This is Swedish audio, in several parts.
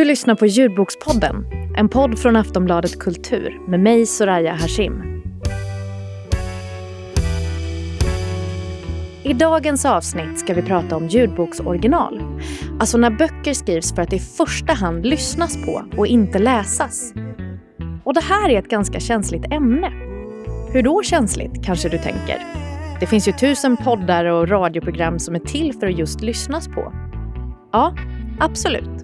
Du lyssnar på Ljudbokspodden, en podd från Aftonbladet Kultur med mig Soraya Hashim. I dagens avsnitt ska vi prata om ljudboksoriginal. Alltså när böcker skrivs för att i första hand lyssnas på och inte läsas. Och det här är ett ganska känsligt ämne. Hur då känsligt, kanske du tänker? Det finns ju tusen poddar och radioprogram som är till för att just lyssnas på. Ja, absolut.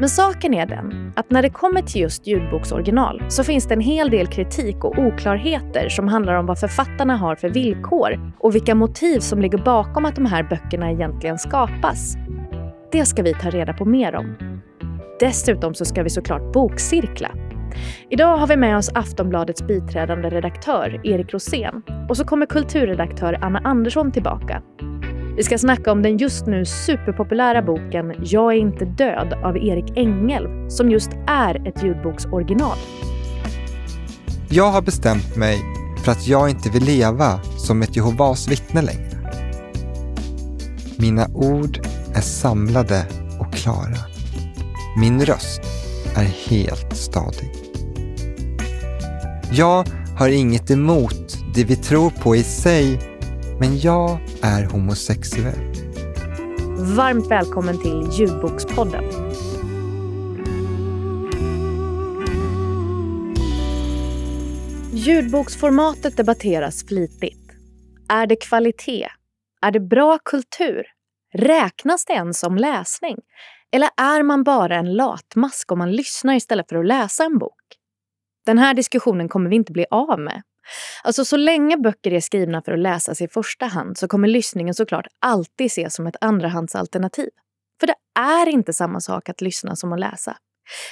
Men saken är den att när det kommer till just ljudboksoriginal så finns det en hel del kritik och oklarheter som handlar om vad författarna har för villkor och vilka motiv som ligger bakom att de här böckerna egentligen skapas. Det ska vi ta reda på mer om. Dessutom så ska vi såklart bokcirkla. Idag har vi med oss Aftonbladets biträdande redaktör Erik Rosén och så kommer kulturredaktör Anna Andersson tillbaka vi ska snacka om den just nu superpopulära boken Jag är inte död av Erik Engel som just är ett ljudboksoriginal. Jag har bestämt mig för att jag inte vill leva som ett Jehovas vittne längre. Mina ord är samlade och klara. Min röst är helt stadig. Jag har inget emot det vi tror på i sig men jag är homosexuell. Varmt välkommen till Ljudbokspodden. Ljudboksformatet debatteras flitigt. Är det kvalitet? Är det bra kultur? Räknas det ens som läsning? Eller är man bara en latmask om man lyssnar istället för att läsa en bok? Den här diskussionen kommer vi inte bli av med Alltså så länge böcker är skrivna för att läsas i första hand så kommer lyssningen såklart alltid ses som ett andrahandsalternativ. För det är inte samma sak att lyssna som att läsa.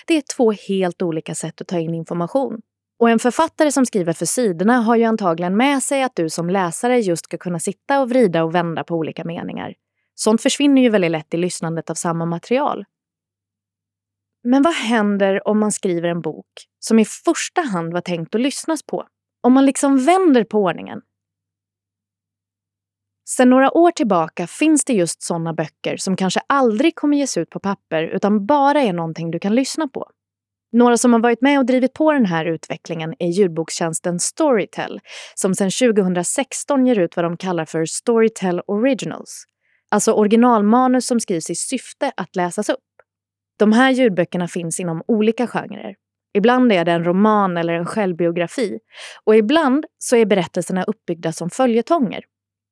Det är två helt olika sätt att ta in information. Och en författare som skriver för sidorna har ju antagligen med sig att du som läsare just ska kunna sitta och vrida och vända på olika meningar. Sånt försvinner ju väldigt lätt i lyssnandet av samma material. Men vad händer om man skriver en bok som i första hand var tänkt att lyssnas på om man liksom vänder på ordningen. Sedan några år tillbaka finns det just sådana böcker som kanske aldrig kommer ges ut på papper utan bara är någonting du kan lyssna på. Några som har varit med och drivit på den här utvecklingen är ljudbokstjänsten Storytel som sedan 2016 ger ut vad de kallar för Storytel Originals. Alltså originalmanus som skrivs i syfte att läsas upp. De här ljudböckerna finns inom olika genrer. Ibland är det en roman eller en självbiografi och ibland så är berättelserna uppbyggda som följetonger.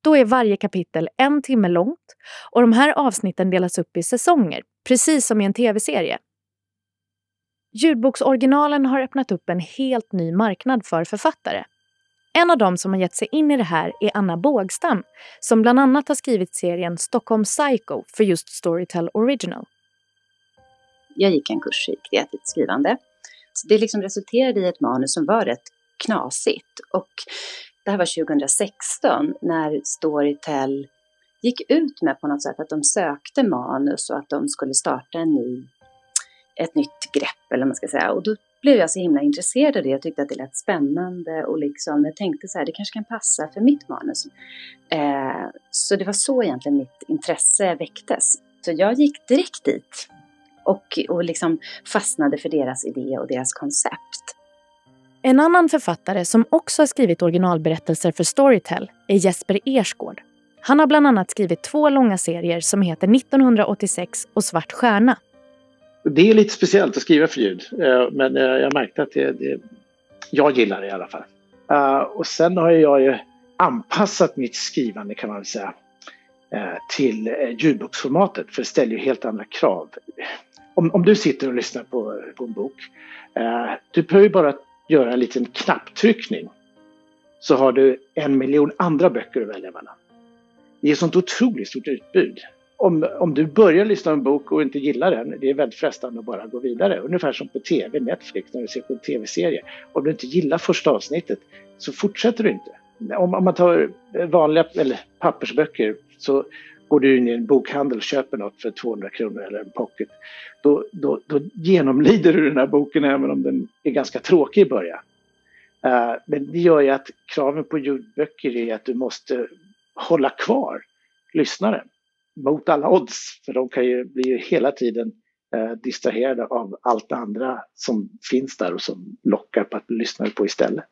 Då är varje kapitel en timme långt och de här avsnitten delas upp i säsonger, precis som i en tv-serie. Ljudboksoriginalen har öppnat upp en helt ny marknad för författare. En av dem som har gett sig in i det här är Anna Bågstam som bland annat har skrivit serien Stockholm Psycho för just Storytel Original. Jag gick en kurs i kreativt skrivande det liksom resulterade i ett manus som var rätt knasigt. Och det här var 2016 när Storytel gick ut med på något sätt att de sökte manus och att de skulle starta en ny, ett nytt grepp eller man ska säga. Och då blev jag så himla intresserad av det. Jag tyckte att det lät spännande och liksom, jag tänkte så här, det kanske kan passa för mitt manus. Eh, så det var så egentligen mitt intresse väcktes. Så jag gick direkt dit och, och liksom fastnade för deras idé och deras koncept. En annan författare som också har skrivit originalberättelser för Storytel är Jesper Ersgård. Han har bland annat skrivit två långa serier som heter 1986 och Svart stjärna. Det är lite speciellt att skriva för ljud, eh, men eh, jag märkte att det, det jag gillar det i alla fall. Eh, och sen har jag ju anpassat mitt skrivande kan man väl säga till ljudboksformatet för det ställer ju helt andra krav om, om du sitter och lyssnar på, på en bok. Eh, du behöver bara göra en liten knapptryckning så har du en miljon andra böcker att välja mellan. Det är ett sånt otroligt stort utbud. Om, om du börjar lyssna på en bok och inte gillar den, det är väldigt frestande att bara gå vidare. Ungefär som på TV, Netflix, när du ser på en TV-serie. Om du inte gillar första avsnittet så fortsätter du inte. Om, om man tar vanliga eller pappersböcker så går du in i en bokhandel och köper något för 200 kronor eller en pocket, då, då, då genomlider du den här boken även om den är ganska tråkig i början. Uh, men det gör ju att kraven på ljudböcker är att du måste hålla kvar lyssnaren mot alla odds. För de kan ju bli hela tiden eh, distraherade av allt det andra som finns där och som lockar på att lyssna på istället.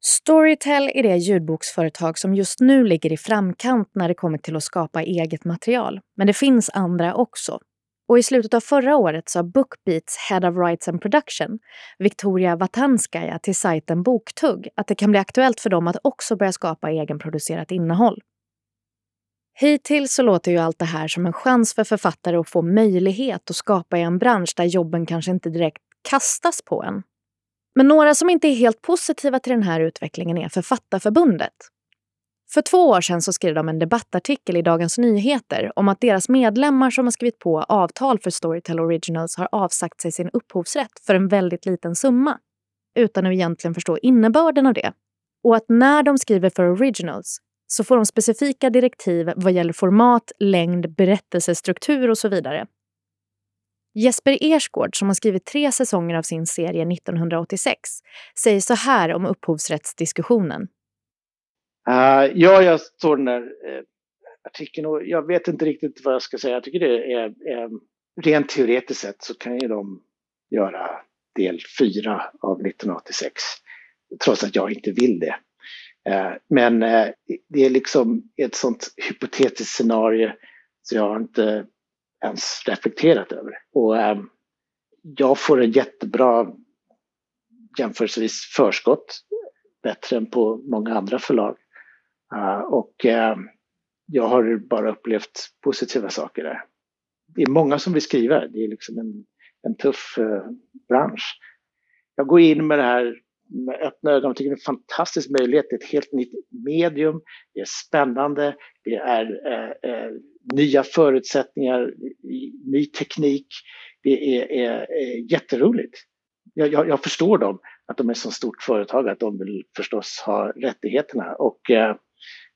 Storytel är det ljudboksföretag som just nu ligger i framkant när det kommer till att skapa eget material. Men det finns andra också. Och i slutet av förra året sa Bookbeats Head of Rights and Production, Victoria Vatanskaya, till sajten Boktugg att det kan bli aktuellt för dem att också börja skapa egenproducerat innehåll. Hittills så låter ju allt det här som en chans för författare att få möjlighet att skapa i en bransch där jobben kanske inte direkt kastas på en. Men några som inte är helt positiva till den här utvecklingen är Författarförbundet. För två år sedan så skrev de en debattartikel i Dagens Nyheter om att deras medlemmar som har skrivit på avtal för Storytel Originals har avsagt sig sin upphovsrätt för en väldigt liten summa utan att egentligen förstå innebörden av det. Och att när de skriver för Originals så får de specifika direktiv vad gäller format, längd, berättelsestruktur och så vidare. Jesper Ersgård, som har skrivit tre säsonger av sin serie 1986, säger så här om upphovsrättsdiskussionen. Uh, ja, jag såg den där uh, artikeln och jag vet inte riktigt vad jag ska säga. Jag tycker det är, är rent teoretiskt sett så kan ju de göra del fyra av 1986 trots att jag inte vill det. Men det är liksom ett sånt hypotetiskt scenario så jag har inte ens reflekterat över. Och ehm, jag får en jättebra jämförelsevis förskott, bättre än på många andra förlag. Uh, och ehm, jag har bara upplevt positiva saker där. Det är många som vill skriva, det är liksom en, en tuff eh, bransch. Jag går in med det här med öppna ögon. Jag tycker det är en fantastisk möjlighet. Det är ett helt nytt medium. Det är spännande. Det är eh, eh, nya förutsättningar, ny teknik. Det är, är, är jätteroligt. Jag, jag, jag, förstår dem, att de är så stort företag, att de vill förstås ha rättigheterna. Och eh,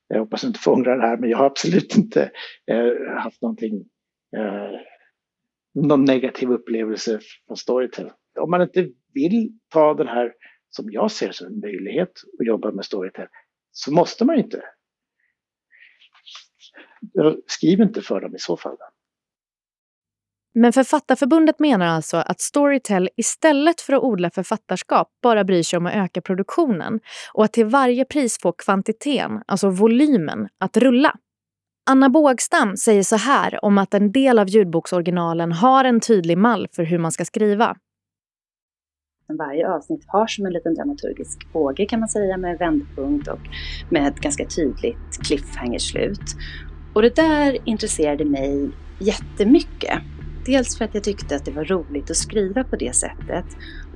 jag hoppas inte få ångra det här, men jag har absolut inte eh, haft någonting, eh, någon negativ upplevelse från Storytel. Om man inte vill ta den här som jag ser som en möjlighet att jobba med Storytel, så måste man inte. Skriv inte för dem i så fall. Men Författarförbundet menar alltså att Storytel istället för att odla författarskap bara bryr sig om att öka produktionen och att till varje pris få kvantiteten, alltså volymen, att rulla. Anna Bågstam säger så här om att en del av ljudboksoriginalen har en tydlig mall för hur man ska skriva. Varje avsnitt har som en liten dramaturgisk båge kan man säga med vändpunkt och med ett ganska tydligt cliffhanger-slut. Och det där intresserade mig jättemycket. Dels för att jag tyckte att det var roligt att skriva på det sättet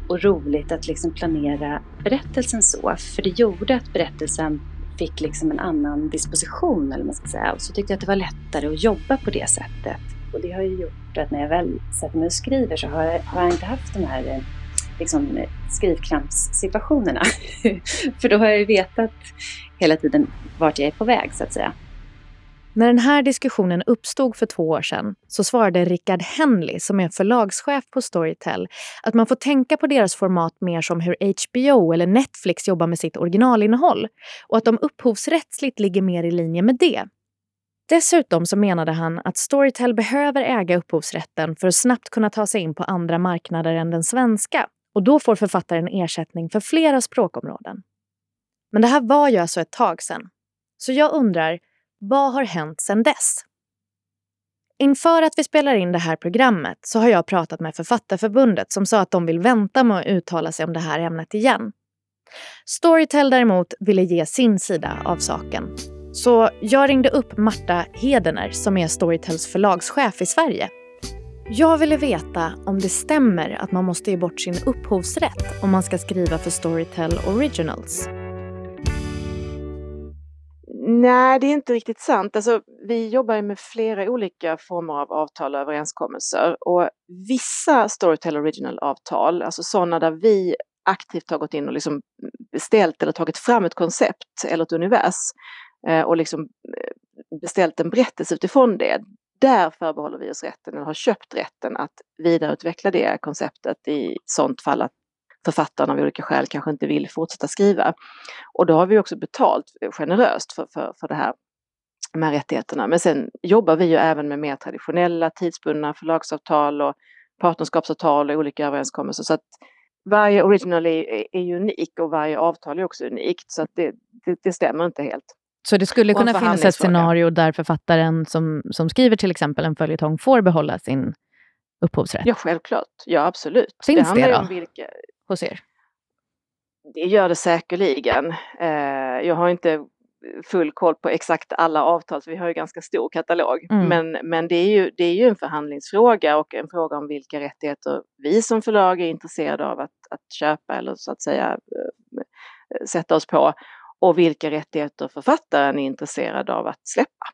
och roligt att liksom planera berättelsen så. För det gjorde att berättelsen fick liksom en annan disposition, eller man ska säga. Och så tyckte jag att det var lättare att jobba på det sättet. Och det har ju gjort att när jag väl sätter mig och skriver så har jag, har jag inte haft de här eh, liksom, eh, skrivkrampssituationerna. För då har jag ju vetat hela tiden vart jag är på väg, så att säga. När den här diskussionen uppstod för två år sedan så svarade Rickard Henley, som är förlagschef på Storytel, att man får tänka på deras format mer som hur HBO eller Netflix jobbar med sitt originalinnehåll och att de upphovsrättsligt ligger mer i linje med det. Dessutom så menade han att Storytel behöver äga upphovsrätten för att snabbt kunna ta sig in på andra marknader än den svenska och då får författaren ersättning för flera språkområden. Men det här var ju alltså ett tag sedan. Så jag undrar, vad har hänt sedan dess? Inför att vi spelar in det här programmet så har jag pratat med Författarförbundet som sa att de vill vänta med att uttala sig om det här ämnet igen. Storytel däremot ville ge sin sida av saken. Så jag ringde upp Marta Hedener som är Storytels förlagschef i Sverige jag ville veta om det stämmer att man måste ge bort sin upphovsrätt om man ska skriva för Storytel Originals. Nej, det är inte riktigt sant. Alltså, vi jobbar med flera olika former av avtal och överenskommelser och vissa Storytel Original-avtal, alltså sådana där vi aktivt har gått in och liksom beställt eller tagit fram ett koncept eller ett univers eh, och liksom eh, beställt en berättelse utifrån det där förbehåller vi oss rätten, eller har köpt rätten, att vidareutveckla det konceptet i sånt fall att författarna av olika skäl kanske inte vill fortsätta skriva. Och då har vi också betalt generöst för, för, för det här de här rättigheterna. Men sen jobbar vi ju även med mer traditionella tidsbundna förlagsavtal och partnerskapsavtal och olika överenskommelser. Så att varje original är, är unik och varje avtal är också unikt. Så att det, det, det stämmer inte helt. Så det skulle kunna finnas ett scenario där författaren som, som skriver till exempel en följetong får behålla sin upphovsrätt? Ja, självklart. Ja, absolut. Finns det, det då? Vilka... Hos er? Det gör det säkerligen. Eh, jag har inte full koll på exakt alla avtal, så vi har ju ganska stor katalog. Mm. Men, men det, är ju, det är ju en förhandlingsfråga och en fråga om vilka rättigheter vi som förlag är intresserade av att, att köpa eller så att säga eh, sätta oss på och vilka rättigheter författaren är intresserad av att släppa.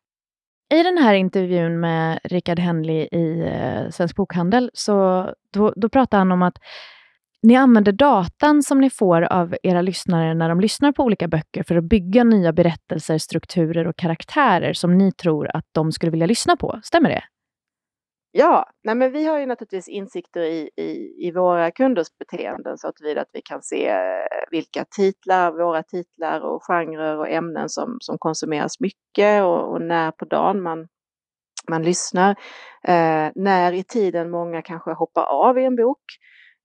I den här intervjun med Rickard Henley i eh, Svensk Bokhandel så då, då pratar han om att ni använder datan som ni får av era lyssnare när de lyssnar på olika böcker för att bygga nya berättelser, strukturer och karaktärer som ni tror att de skulle vilja lyssna på. Stämmer det? Ja, nej men vi har ju naturligtvis insikter i, i, i våra kunders beteenden så att vi, att vi kan se eh, vilka titlar, våra titlar och genrer och ämnen som, som konsumeras mycket och, och när på dagen man, man lyssnar. Eh, när i tiden många kanske hoppar av i en bok.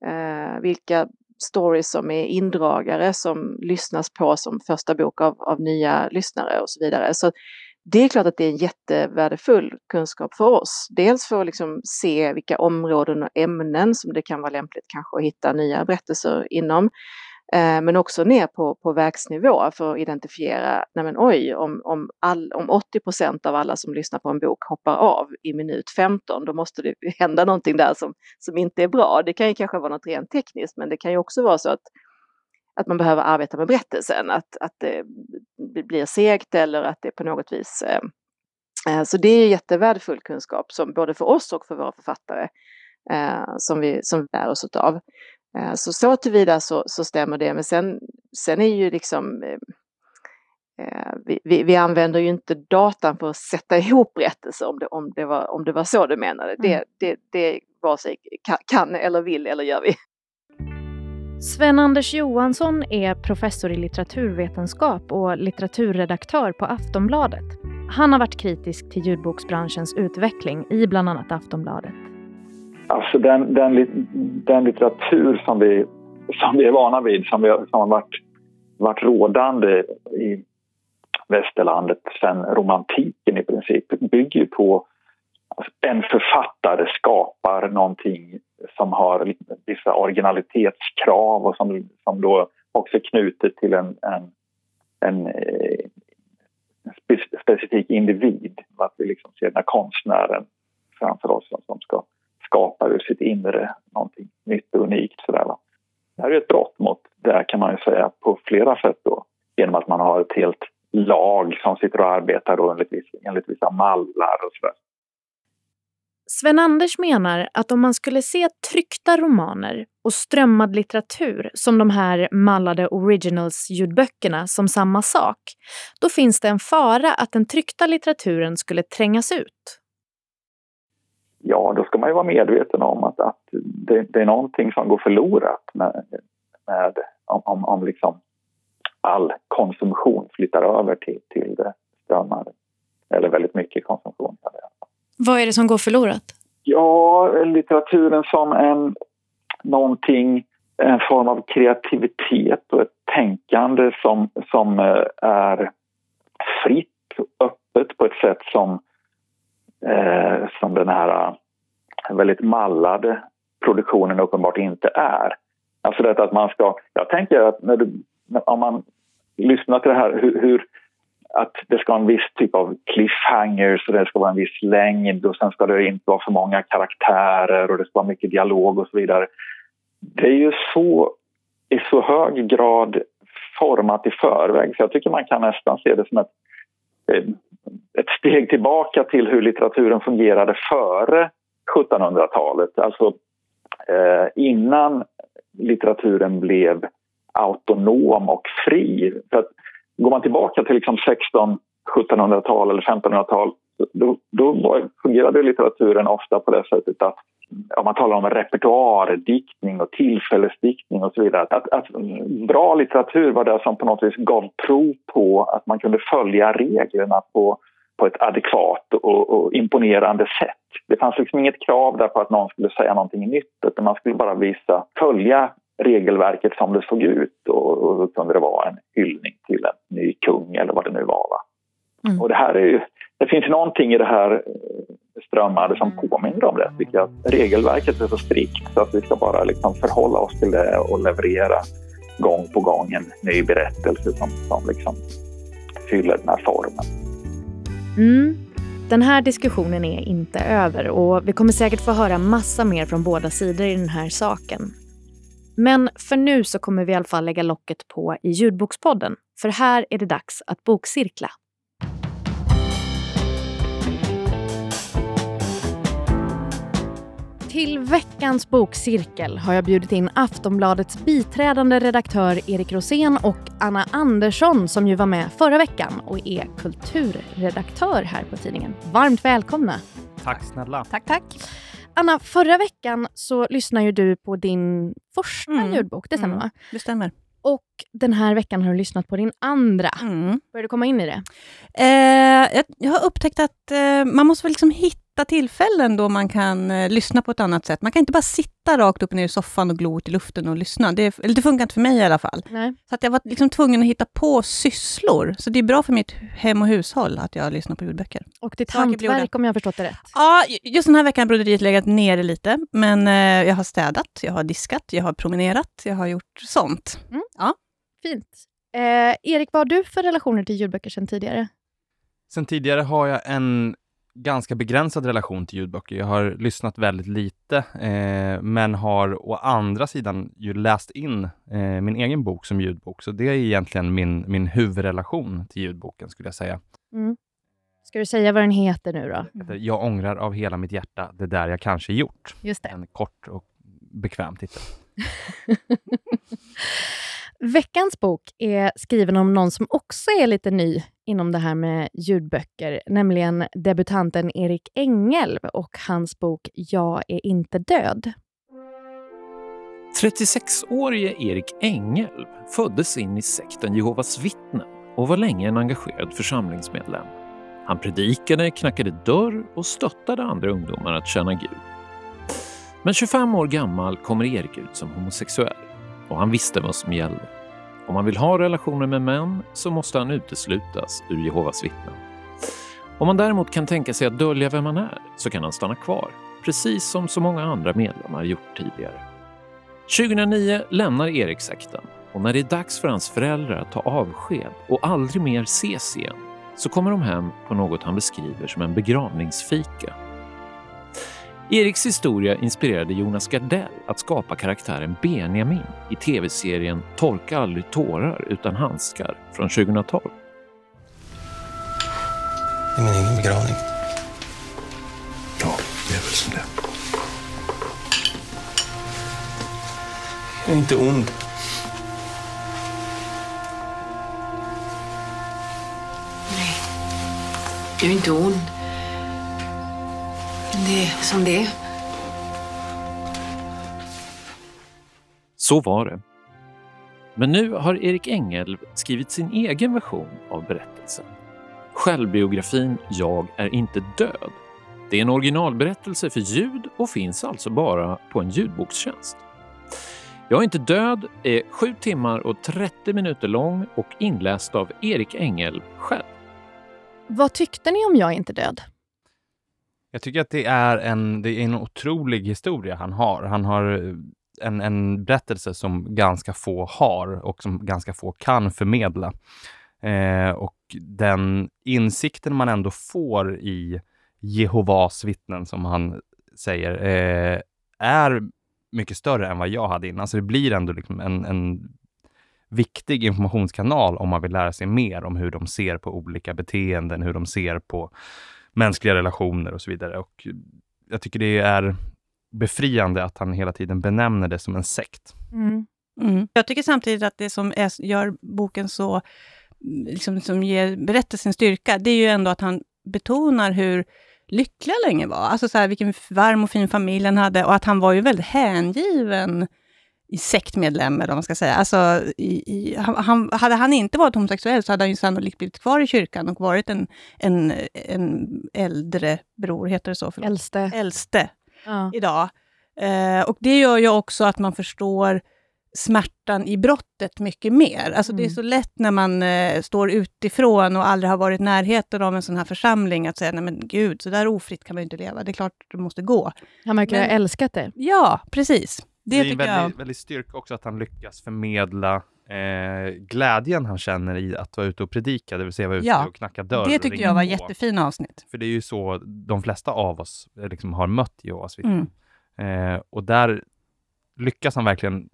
Eh, vilka stories som är indragare som lyssnas på som första bok av, av nya lyssnare och så vidare. Så det är klart att det är en jättevärdefull kunskap för oss. Dels för att liksom se vilka områden och ämnen som det kan vara lämpligt kanske att hitta nya berättelser inom. Eh, men också ner på, på verksnivå för att identifiera, nej men oj, om, om, all, om 80 procent av alla som lyssnar på en bok hoppar av i minut 15, då måste det hända någonting där som, som inte är bra. Det kan ju kanske vara något rent tekniskt, men det kan ju också vara så att att man behöver arbeta med berättelsen, att, att det blir segt eller att det på något vis... Eh, eh, så det är jättevärdefull kunskap som både för oss och för våra författare eh, som, vi, som vi lär oss av. Eh, så så tillvida så, så stämmer det, men sen, sen är ju liksom eh, eh, vi, vi, vi, använder ju inte datan för att sätta ihop berättelser om det, om det, var, om det var så du menade. Mm. Det, det, det vare sig kan, kan eller vill eller gör vi. Sven-Anders Johansson är professor i litteraturvetenskap och litteraturredaktör på Aftonbladet. Han har varit kritisk till ljudboksbranschens utveckling i bland annat Aftonbladet. Alltså den, den, den litteratur som vi, som vi är vana vid, som, vi, som har varit, varit rådande i västerlandet sedan romantiken i princip, bygger ju på en författare skapar någonting som har vissa originalitetskrav och som, som då också är knutet till en, en, en eh, specifik individ. Att vi liksom ser den här konstnären framför oss som ska skapar ur sitt inre någonting nytt och unikt. Sådär, va? Det här är ett brott mot det kan man ju säga på flera sätt då genom att man har ett helt lag som sitter och arbetar då enligt, enligt vissa mallar och sådär. Sven-Anders menar att om man skulle se tryckta romaner och strömmad litteratur som de här mallade originals-ljudböckerna som samma sak, då finns det en fara att den tryckta litteraturen skulle trängas ut. Ja, då ska man ju vara medveten om att, att det, det är någonting som går förlorat med, med om, om, om liksom all konsumtion flyttar över till, till det strömmade. Eller väldigt mycket konsumtion. Vad är det som går förlorat? Ja, litteraturen som en någonting, en form av kreativitet och ett tänkande som, som eh, är fritt och öppet på ett sätt som, eh, som den här eh, väldigt mallade produktionen uppenbart inte är. Alltså detta att man ska... Jag tänker att när du, om man lyssnar till det här hur, hur att det ska vara en viss typ av cliffhangers och det ska vara en viss längd och sen ska det inte vara för många karaktärer och det ska vara mycket dialog och så vidare. Det är ju så i så hög grad format i förväg så jag tycker man kan nästan se det som ett, Eh, ett steg tillbaka till hur litteraturen fungerade före 1700-talet. Alltså eh, innan litteraturen blev autonom och fri. För att Går man tillbaka till liksom 16 1700-tal eller 1500-tal då, då fungerade litteraturen ofta på det sättet att om man talar om repertoardiktning och tillfällesdiktning och så vidare. Att, att, bra litteratur var det som på något vis gav prov på att man kunde följa reglerna på, på ett adekvat och, och, imponerande sätt. Det fanns liksom inget krav där på att någon skulle säga någonting nytt utan man skulle bara visa, följa regelverket som det såg ut och, och då kunde det vara en hyllning till en ny kung eller vad det nu var. Va? Mm. Och det här är ju, det finns någonting i det här strömmade som påminner om det. Tycker jag. Regelverket är så strikt så att vi ska bara liksom förhålla oss till det och leverera gång på gång en ny berättelse som, som liksom fyller den här formen. Mm. Den här diskussionen är inte över och vi kommer säkert få höra massa mer från båda sidor i den här saken. Men för nu så kommer vi i alla fall lägga locket på i ljudbokspodden. För här är det dags att bokcirkla. Till veckans bokcirkel har jag bjudit in Aftonbladets biträdande redaktör Erik Rosén och Anna Andersson som ju var med förra veckan och är kulturredaktör här på tidningen. Varmt välkomna! Tack snälla! Tack, tack! Anna, förra veckan så lyssnade ju du på din första mm. ljudbok, det stämmer mm. va? Det stämmer. Och den här veckan har du lyssnat på din andra. Mm. Börjar du komma in i det? Eh, jag, jag, har upptäckt att eh, man måste väl liksom hitta hitta tillfällen då man kan eh, lyssna på ett annat sätt. Man kan inte bara sitta rakt upp och ner i soffan och glo ut i luften och lyssna. Det, eller det funkar inte för mig i alla fall. Nej. Så att jag var liksom tvungen att hitta på sysslor. Så det är bra för mitt hem och hushåll att jag lyssnar på ljudböcker. Och ditt hantverk om jag har förstått det rätt? Ja, just den här veckan har broderiet legat nere lite. Men eh, jag har städat, jag har diskat, jag har promenerat, jag har gjort sånt. Mm. Ja. Fint. Eh, Erik, vad har du för relationer till ljudböcker sedan tidigare? Sen tidigare har jag en ganska begränsad relation till ljudböcker. Jag har lyssnat väldigt lite, eh, men har å andra sidan ju läst in eh, min egen bok som ljudbok. Så det är egentligen min, min huvudrelation till ljudboken, skulle jag säga. Mm. Ska du säga vad den heter nu då? Jag ångrar av hela mitt hjärta det där jag kanske gjort. Just det. En kort och bekväm titel. Veckans bok är skriven om någon som också är lite ny inom det här med ljudböcker, nämligen debutanten Erik Engelv och hans bok Jag är inte död. 36-årige Erik Engelv föddes in i sekten Jehovas vittnen och var länge en engagerad församlingsmedlem. Han predikade, knackade dörr och stöttade andra ungdomar att känna Gud. Men 25 år gammal kommer Erik ut som homosexuell och han visste vad som gällde. Om han vill ha relationer med män så måste han uteslutas ur Jehovas vittnen. Om man däremot kan tänka sig att dölja vem han är så kan han stanna kvar, precis som så många andra medlemmar gjort tidigare. 2009 lämnar Erik sekten och när det är dags för hans föräldrar att ta avsked och aldrig mer ses igen så kommer de hem på något han beskriver som en begravningsfika Eriks historia inspirerade Jonas Gardell att skapa karaktären Benjamin i tv-serien Torka aldrig tårar utan handskar från 2012. Det är min egen begravning. Ja, det är väl som det Jag är inte ond. Nej, du är inte ond. Det är som det är. Så var det. Men nu har Erik Engelv skrivit sin egen version av berättelsen. Självbiografin Jag är inte död. Det är en originalberättelse för ljud och finns alltså bara på en ljudbokstjänst. Jag är inte död är 7 timmar och 30 minuter lång och inläst av Erik Engelv själv. Vad tyckte ni om Jag är inte död? Jag tycker att det är en, det är en otrolig historia han har. Han har eh, en, en berättelse som ganska få har och som ganska få kan förmedla. Eh, och den insikten man ändå får i Jehovas vittnen, som han säger, eh, är mycket större än vad jag hade innan. Så det blir ändå liksom en, en viktig informationskanal om man vill lära sig mer om hur de ser på olika beteenden, hur de ser på mänskliga relationer och så vidare. Och jag tycker det är befriande att han hela tiden benämner det som en sekt. Mm. Mm. Jag tycker samtidigt att det som är, gör boken så, liksom, som ger berättelsen styrka, det är ju ändå att han betonar hur lycklig länge var. Alltså så här, vilken varm och fin familj han hade och att han var ju väldigt hängiven i sektmedlem, eller vad man ska säga. Alltså, i, i, han, hade han inte varit homosexuell så hade han ju sannolikt blivit kvar i kyrkan och varit en, en, en äldre bror, heter det så? Förlåt? Äldste. Äldste Ja. idag. Eh, och det gör ju också att man förstår smärtan i brottet mycket mer. Alltså det är Mm. så lätt när man eh, står utifrån och aldrig har varit i närheten av en sån här församling att säga, nej men gud, så där ofritt kan man ju inte leva. Det är klart det måste gå. Han verkar ha älskat det. Ja, precis. Det, Det är en väldigt, väldigt styrka också att han lyckas förmedla eh, glädjen han känner i att vara ute och predika, det vill säga vara ute Ja, och knacka dörr. Det ringa jag var på. jättefina avsnitt. För det är ju så de flesta av oss eh, liksom har mött Jehovas vittnen. Mm. Eh, och där lyckas han verkligen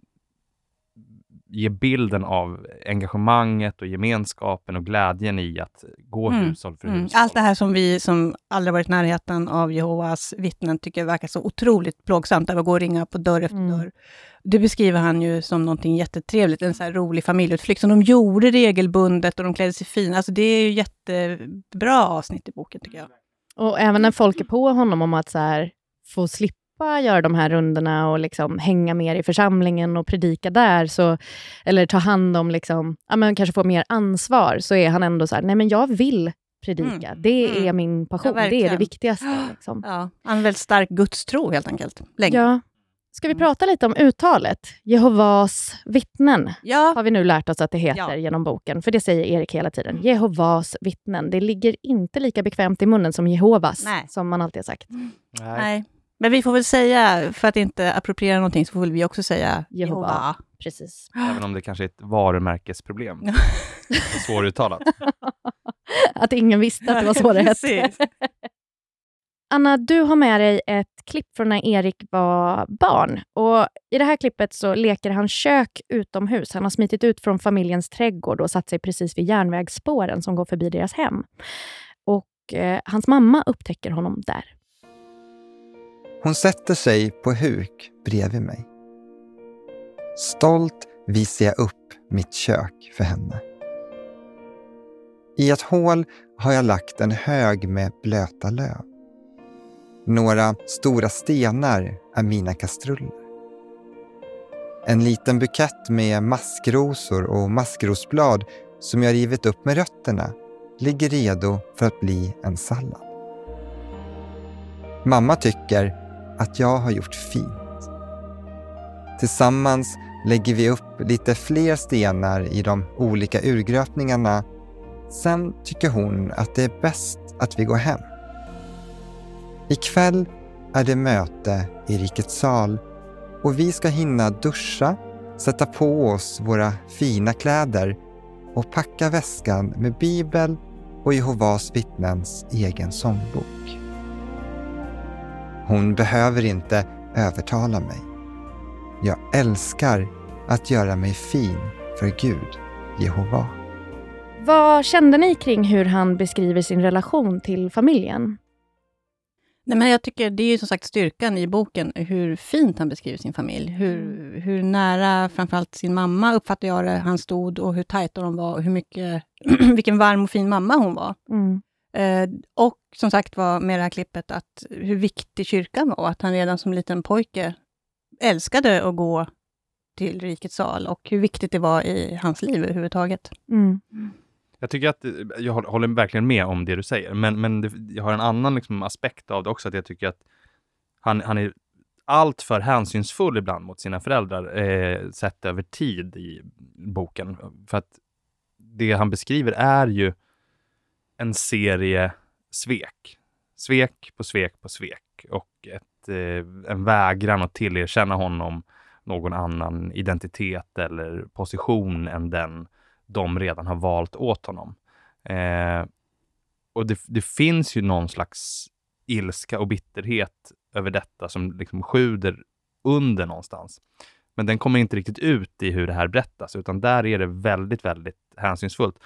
ge bilden av engagemanget och gemenskapen och glädjen i att gå Mm, hushåll för Mm. hushåll. Allt det här som vi som aldrig varit i närheten av Jehovas vittnen tycker verkar så otroligt plågsamt, att gå och ringa på dörr efter Mm. dörr. Det beskriver han ju som någonting jättetrevligt, en så här rolig familjeutflykt som de gjorde regelbundet och de klädde sig fint. Alltså det är ju jättebra avsnitt i boken tycker jag. Och även när folk är på honom om att så här, få slippa göra de här rundorna och liksom hänga mer i församlingen och predika där, så, eller ta hand om, liksom, ja, men kanske få mer ansvar, så är han ändå så här, nej men jag vill predika. Mm. Det Mm. är min passion, Ja, det är det viktigaste. Liksom. Ja, han har väldigt stark gudstro helt enkelt. Länge. Ja. Ska Mm. vi prata lite om uttalet? Jehovas vittnen Ja. har vi nu lärt oss att det heter Ja. genom boken, för det säger Erik hela tiden. Jehovas vittnen. Det ligger inte lika bekvämt i munnen som Jehovas, Nej. som man alltid har sagt. Nej. Nej. Men vi får väl säga, för att inte appropriera någonting, så får väl vi också säga Jehova. Jehova. Precis. Även om det kanske är ett varumärkesproblem. Svåruttalat. Att ingen visste att det var så det hette. Anna, du har med dig ett klipp från när Erik var barn. Och I det här klippet så leker han kök utomhus. Han har smitit ut från familjens trädgård och satt sig precis vid järnvägsspåren som går förbi deras hem. Och eh, Hans mamma upptäcker honom där. Hon sätter sig på huk bredvid mig. Stolt visar jag upp mitt kök för henne. I ett hål har jag lagt en hög med blöta löv. Några stora stenar är mina kastruller. En liten bukett med maskrosor och maskrosblad som jag rivit upp med rötterna ligger redo för att bli en sallad. Mamma tycker att jag har gjort fint. Tillsammans lägger vi upp lite fler stenar i de olika urgröpningarna. Sen tycker hon att det är bäst att vi går hem. Ikväll är det möte i Rikets sal och vi ska hinna duscha, sätta på oss våra fina kläder och packa väskan med Bibel och Jehovas vittnens egen sångbok. Hon behöver inte övertala mig. Jag älskar att göra mig fin för Gud, Jehova. Vad kände ni kring hur han beskriver sin relation till familjen? Nej, men jag tycker det är ju som sagt styrkan i boken, hur fint han beskriver sin familj. Hur, hur nära framförallt sin mamma uppfattar jag det, han stod och hur tajta de var och hur mycket, vilken varm och fin mamma hon var. Mm. Eh, och som sagt var med det här klippet, att hur viktig kyrkan var, att han redan som liten pojke älskade att gå till rikets sal och hur viktigt det var i hans liv överhuvudtaget. Mm. Jag tycker att, eh, jag håller- håller verkligen med om det du säger, men, men det, jag har en annan liksom aspekt av det också, att jag tycker att han, han är allt för hänsynsfull ibland mot sina föräldrar, eh, sett över tid i boken. För att det han beskriver är ju en serie svek. Svek på svek på svek och ett, eh, en vägran att tillerkänna honom någon annan identitet eller position än den de redan har valt åt honom. Eh, och det, det finns ju någon slags ilska och bitterhet över detta som liksom sjuder under någonstans. Men den kommer inte riktigt ut i hur det här berättas, utan där är det väldigt, väldigt hänsynsfullt.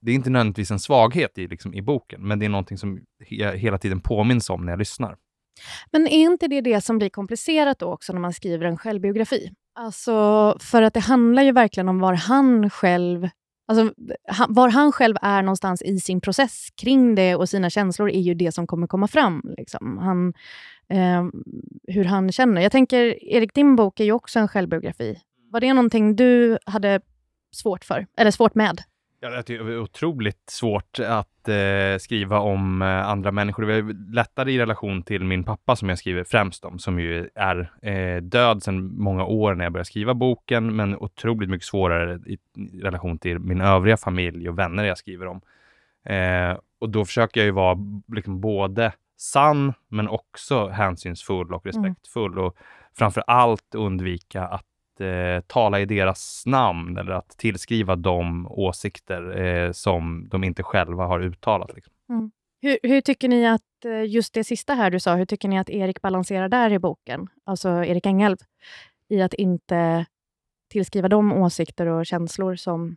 Det är inte nödvändigtvis en svaghet i, liksom, i boken, men det är någonting som jag hela tiden påminns om när jag lyssnar. Men är inte det det som blir komplicerat då också när man skriver en självbiografi? Alltså, för att det handlar ju verkligen om var han själv Alltså, han, var han själv är någonstans i sin process kring det och sina känslor är ju det som kommer komma fram. Liksom. Han, eh, hur han känner. Jag tänker, Erik, din bok är ju också en självbiografi. Var det någonting du hade svårt för, eller svårt med? Ja, det är otroligt svårt att eh, skriva om eh, andra människor. Det är lättare i relation till min pappa som jag skriver främst om, som ju är eh, död sedan många år när jag började skriva boken, men otroligt mycket svårare i, i relation till min övriga familj och vänner jag skriver om. Eh, och då försöker jag ju vara liksom både sann, men också hänsynsfull och respektfull och framför allt undvika att eh, tala i deras namn eller att tillskriva dem åsikter eh, som de inte själva har uttalat. Liksom. Mm. Hur, hur, tycker ni att, eh, just det sista här du sa, hur tycker ni att Erik balanserar där i boken? Alltså Erik Engelv, i att inte tillskriva dem åsikter och känslor som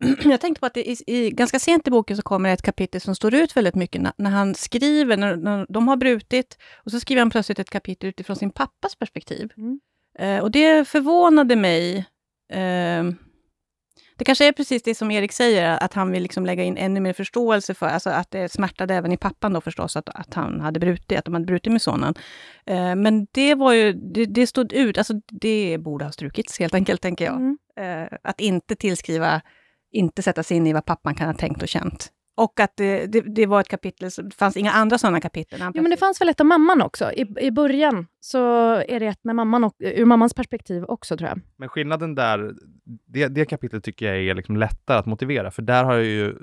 jag tänkte på att i, i, ganska sent i boken så kommer ett kapitel som står ut väldigt mycket när, när han skriver, när, när, de har brutit, och så skriver han plötsligt ett kapitel utifrån sin pappas perspektiv. Mm. Eh, och det förvånade mig. Eh, det kanske är precis det som Erik säger, att han vill liksom lägga in ännu mer förståelse för, alltså att det smärtade även i pappan då förstås, att, att han hade brutit, att de hade brutit med sonen. Eh, men det var ju, det, det, stod ut, alltså det borde ha strukits helt enkelt, tänker jag. Mm. Eh, att inte tillskriva, inte sätta sig in i vad pappan kan ha tänkt och känt. Och att det, det, det, var ett kapitel, det fanns inga andra sådana kapitel. Jo, men det fanns väl ett av mamman också? I, I början så är det ett med mamman och, ur mammans perspektiv också, tror jag. Men skillnaden där, det, det kapitlet tycker jag är liksom lättare att motivera, för där har jag ju,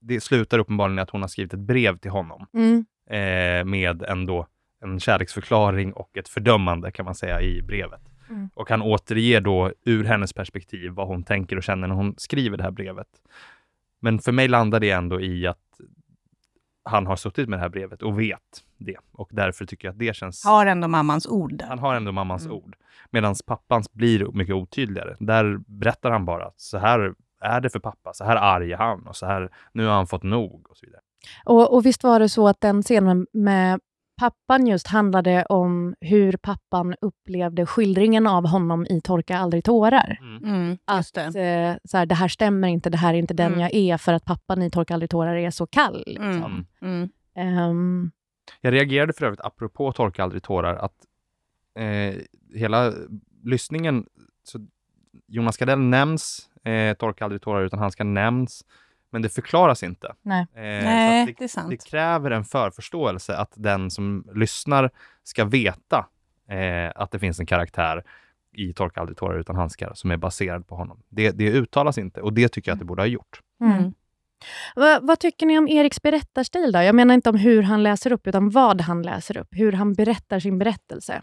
det slutar uppenbarligen att hon har skrivit ett brev till honom mm. eh, med ändå en kärleksförklaring och ett fördömande kan man säga i brevet. Mm. Och han återger då ur hennes perspektiv vad hon tänker och känner när hon skriver det här brevet. Men för mig landar det ändå i att han har suttit med det här brevet och vet det. Och därför tycker jag att det känns... Har ändå mammans ord. Där. Han har ändå mammans mm. ord. Medan pappans blir mycket otydligare. Där berättar han bara att så här är det för pappa. Så här arg är han och så här, nu har han fått nog och så vidare. Och, och visst var det så att den scenen med pappan just handlade om hur pappan upplevde skildringen av honom i Torka aldrig tårar. Mm. Mm, att eh, så här, det här stämmer inte, det här är inte den mm. jag är, för att pappan i Torka aldrig tårar är så kall. Liksom. Um, jag reagerade för övrigt, apropå Torka aldrig tårar, att eh, hela lyssningen, så Jonas Gardell nämns, eh, Torka aldrig tårar utan han ska nämns, men det förklaras inte. Nej, eh, Nej det, det, är sant. Det kräver en förförståelse att den som lyssnar ska veta eh, att det finns en karaktär i Torka aldrig tårar utan handskar som är baserad på honom. Det, det uttalas inte och det tycker jag att det borde ha gjort. Mm. mm. Va, vad tycker ni om Eriks berättarstil då? Jag menar inte om hur han läser upp, utan vad han läser upp. Hur han berättar sin berättelse.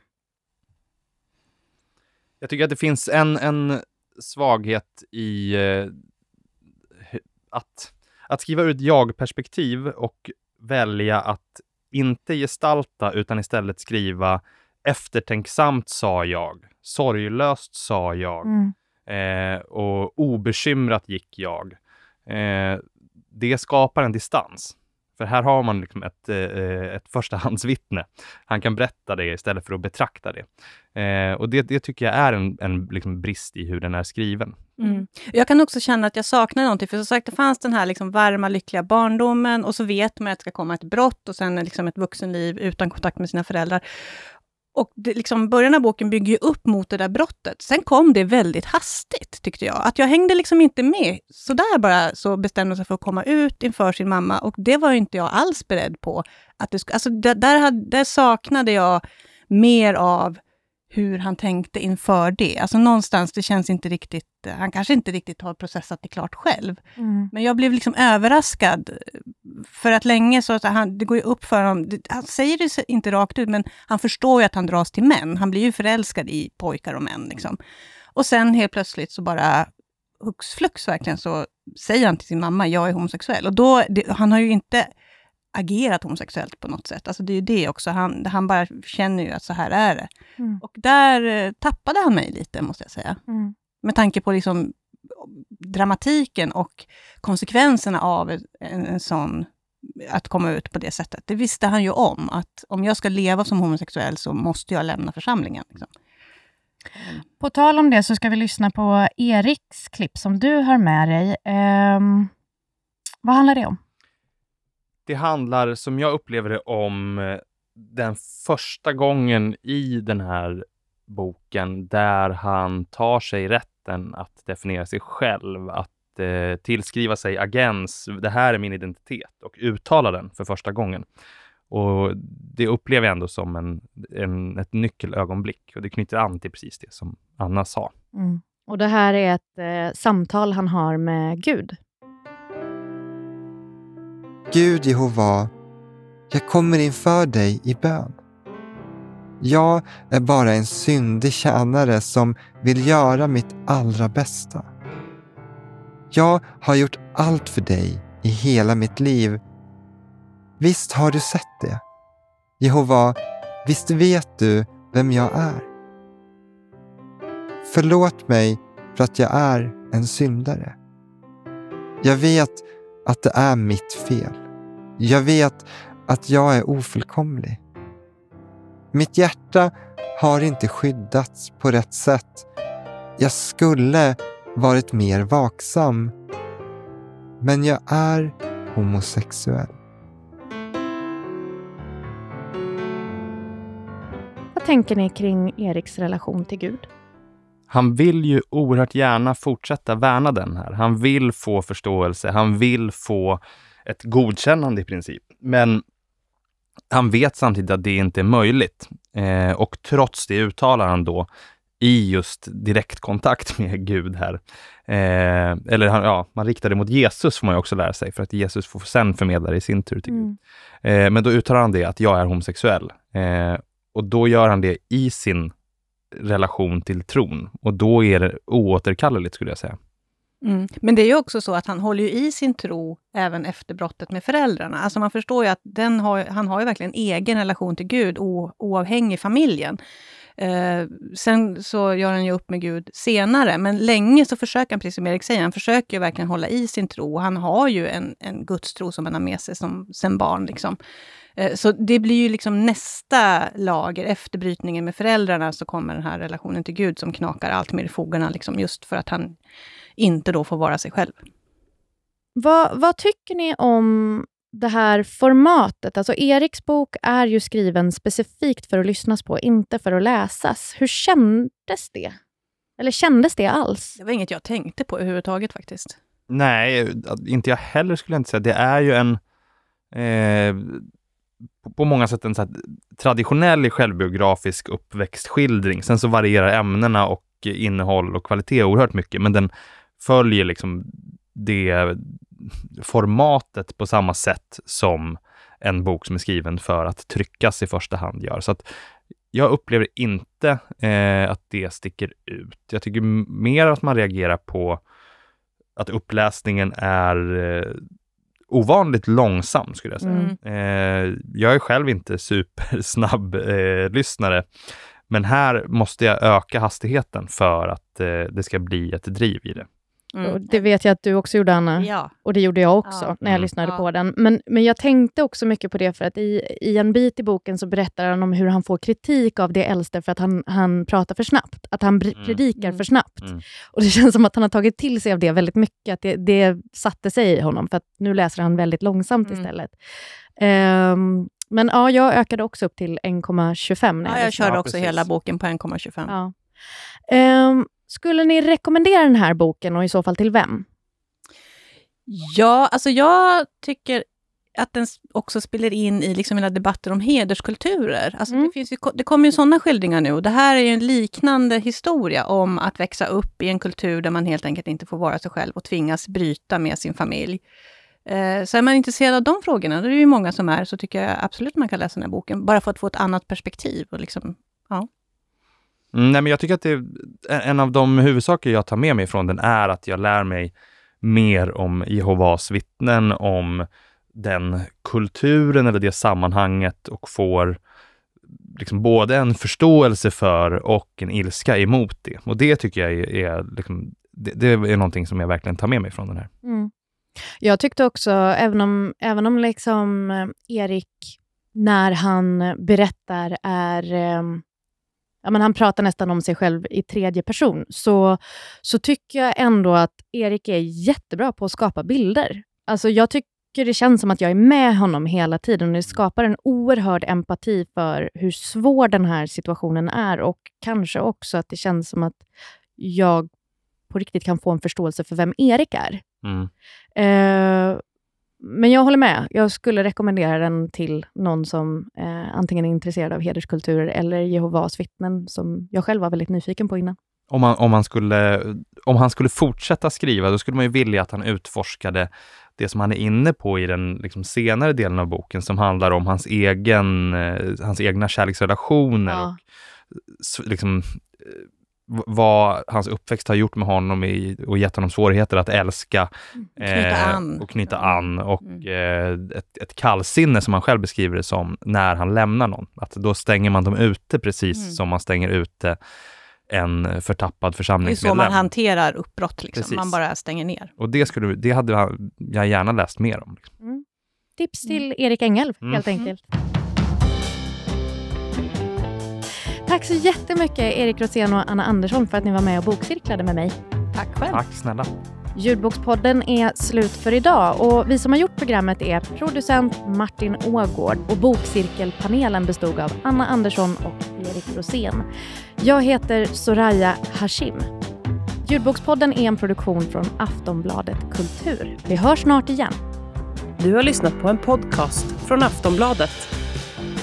Jag tycker att det finns en, en svaghet i eh, att, att skriva ett jag-perspektiv och välja att inte gestalta utan istället skriva eftertänksamt sa jag, sorglöst sa jag mm. eh, och obekymrat gick jag. Eh, det skapar en distans. För här har man liksom ett, eh, ett förstahandsvittne. Han kan berätta det istället för att betrakta det. Eh, och det, det tycker jag är en, en liksom brist i hur den är skriven. Mm. Jag kan också känna att jag saknar någonting, för som sagt, det fanns den här liksom varma, lyckliga barndomen och så vet man att det ska komma ett brott och sen liksom ett vuxenliv utan kontakt med sina föräldrar. Och det, liksom, början av boken bygger ju upp mot det där brottet. Sen kom det väldigt hastigt, tyckte jag. Att jag hängde liksom inte med. Så där bara så bestämde sig för att komma ut inför sin mamma. Och det var inte jag alls beredd på. Att det, alltså, där, där, hade, där saknade jag mer av hur han tänkte inför det. Alltså någonstans, det känns inte riktigt... Han kanske inte riktigt har processat det klart själv. Mm. Men jag blev liksom överraskad. För att länge så, att han, det går ju upp för honom, han säger det inte rakt ut, men han förstår ju att han dras till män. Han blir ju förälskad i pojkar och män. Liksom. Och sen helt plötsligt så bara hux flux verkligen så säger han till sin mamma, jag är homosexuell. Och då, det, han har ju inte agerat homosexuellt på något sätt. Alltså det är ju det också, han, han bara känner ju att så här är det. Mm. Och där eh, tappade han mig lite, måste jag säga. Mm. Med tanke på liksom dramatiken och konsekvenserna av en, en sån att komma ut på det sättet. Det visste han ju om, att om jag ska leva som homosexuell så måste jag lämna församlingen. Liksom. På tal om det så ska vi lyssna på Eriks klipp som du har med dig. Ehm, vad handlar det om? Det handlar, som jag upplever det, om eh, den första gången i den här boken där han tar sig rätten att definiera sig själv, att eh, tillskriva sig agens, det här är min identitet och uttala den för första gången. Och det upplever jag ändå som en, en, ett nyckelögonblick och det knyter an till precis det som Anna sa. Mm. Och det här är ett eh, samtal han har med Gud. Gud Jehova, jag kommer inför dig i bön. Jag är bara en syndig tjänare som vill göra mitt allra bästa. Jag har gjort allt för dig i hela mitt liv. Visst har du sett det? Jehova, visst vet du vem jag är? Förlåt mig för att jag är en syndare. Jag vet att det är mitt fel. Jag vet att jag är ofullkomlig. Mitt hjärta har inte skyddats på rätt sätt. Jag skulle varit mer vaksam. Men jag är homosexuell. Vad tänker ni kring Eriks relation till Gud? Han vill ju oerhört gärna fortsätta värna den här. Han vill få förståelse, han vill få ett godkännande i princip. Men han vet samtidigt att det inte är möjligt. Eh, och trots det uttalar han då i just direktkontakt med Gud här. Eh, eller han, ja, man riktar det mot Jesus får man ju också lära sig, för att Jesus får sen förmedla det i sin tur till Gud. Eh, men då uttalar han det att jag är homosexuell. Eh, och då gör han det i sin relation till tron. Och då är det oåterkalleligt skulle jag säga. Mm. Men det är ju också så att han håller ju i sin tro även efter brottet med föräldrarna. Alltså man förstår ju att den har, han har ju verkligen egen relation till Gud, o, oavhängig familjen. Eh, sen så gör han ju upp med Gud senare, men länge så försöker han, precis som Erik säger, han försöker ju verkligen hålla i sin tro. Han har ju en, en gudstro som han har med sig som, sen barn. Liksom. Eh, så det blir ju liksom nästa lager, efter brytningen med föräldrarna, så kommer den här relationen till Gud som knakar allt mer i fogarna, liksom, just för att han inte då får vara sig själv. Vad, vad tycker ni om det här formatet? Alltså Eriks bok är ju skriven specifikt för att lyssnas på, inte för att läsas. Hur kändes det? Eller kändes det alls? Det var inget jag tänkte på överhuvudtaget faktiskt. Nej, inte jag heller skulle jag inte säga. Det är ju en eh, på många sätt en så traditionell självbiografisk uppväxtskildring. Sen så varierar ämnena och innehåll och kvalitet oerhört mycket, men den följer liksom det formatet på samma sätt som en bok som är skriven för att tryckas i första hand gör. Så att jag upplever inte eh, att det sticker ut. Jag tycker mer att man reagerar på att uppläsningen är eh, ovanligt långsam skulle jag säga. Mm. Eh, jag är själv inte supersnabb eh, lyssnare, men här måste jag öka hastigheten för att eh, det ska bli ett driv i det. Mm. Och det vet jag att du också gjorde, Anna. Ja. Och det gjorde jag också, Ja. när jag lyssnade Ja. på den. Men, men jag tänkte också mycket på det, för att i, i en bit i boken så berättar han om hur han får kritik av det äldste för att han, han pratar för snabbt. Att han Mm. predikar Mm. för snabbt. Mm. Och det känns som att han har tagit till sig av det väldigt mycket. Att det, det satte sig i honom, för att nu läser han väldigt långsamt Mm. istället. Ehm, men ja, jag ökade också upp till 1,25 när Ja, jag körde också hela boken på 1,25. Ja. Skulle ni rekommendera den här boken och i så fall till vem? Ja, alltså jag tycker att den också spelar in i liksom hela debatten om hederskulturer. Alltså Mm. det, finns ju, det kommer ju sådana skildringar nu. Det här är ju en liknande historia om att växa upp i en kultur där man helt enkelt inte får vara sig själv och tvingas bryta med sin familj. Eh, så är man intresserad av de frågorna, det är ju många som är, så tycker jag absolut man kan läsa den här boken, bara för att få ett annat perspektiv. Och liksom, Mm, Mm, nej, men jag tycker att det, en av de huvudsaker jag tar med mig från den är att jag lär mig mer om Jehovas vittnen, om den kulturen eller det sammanhanget och får liksom både en förståelse för och en ilska emot det. Och det tycker jag är, är liksom, det, det är någonting som jag verkligen tar med mig från den här. Mm. Jag tyckte också, även om, även om liksom eh, Erik, när han berättar, är... Ehm, ja, men han pratar nästan om sig själv i tredje person, så, så tycker jag ändå att Erik är jättebra på att skapa bilder. Alltså jag tycker det känns som att jag är med honom hela tiden. Det skapar en oerhörd empati för hur svår den här situationen är och kanske också att det känns som att jag på riktigt kan få en förståelse för vem Erik är. Mm. Eh, men jag håller med. Jag skulle rekommendera den till någon som eh, antingen är intresserad av hederskulturer eller Jehovas vittnen, som jag själv var väldigt nyfiken på innan. Om, man, om, han skulle, om han skulle fortsätta skriva, då skulle man ju vilja att han utforskade det som han är inne på i den liksom, senare delen av boken, som handlar om hans, egen, eh, hans egna kärleksrelationer Ja. och liksom, eh, vad hans uppväxt har gjort med honom i, och gett honom svårigheter att älska Knyta an. och knyta an och eh, ett, ett kallsinne som han själv beskriver det som när han lämnar någon. Att då stänger man dem ute precis Mm. som man stänger ute en förtappad Det är så församlingsmedlem. man hanterar uppbrott, liksom. Precis. man bara stänger ner. Och det, skulle, det hade jag gärna läst mer om. Liksom. Tips till Erik Engelv, Mm. helt enkelt. Tack så jättemycket Erik Rosén och Anna Andersson för att ni var med och bokcirklade med mig. Tack själv. Tack snälla. Ljudbokspodden är slut för idag och vi som har gjort programmet är producent Martin Ågård och bokcirkelpanelen bestod av Anna Andersson och Erik Rosén. Jag heter Soraya Hashim. Ljudbokspodden är en produktion från Aftonbladet Kultur. Vi hörs snart igen. Du har lyssnat på en podcast från Aftonbladet.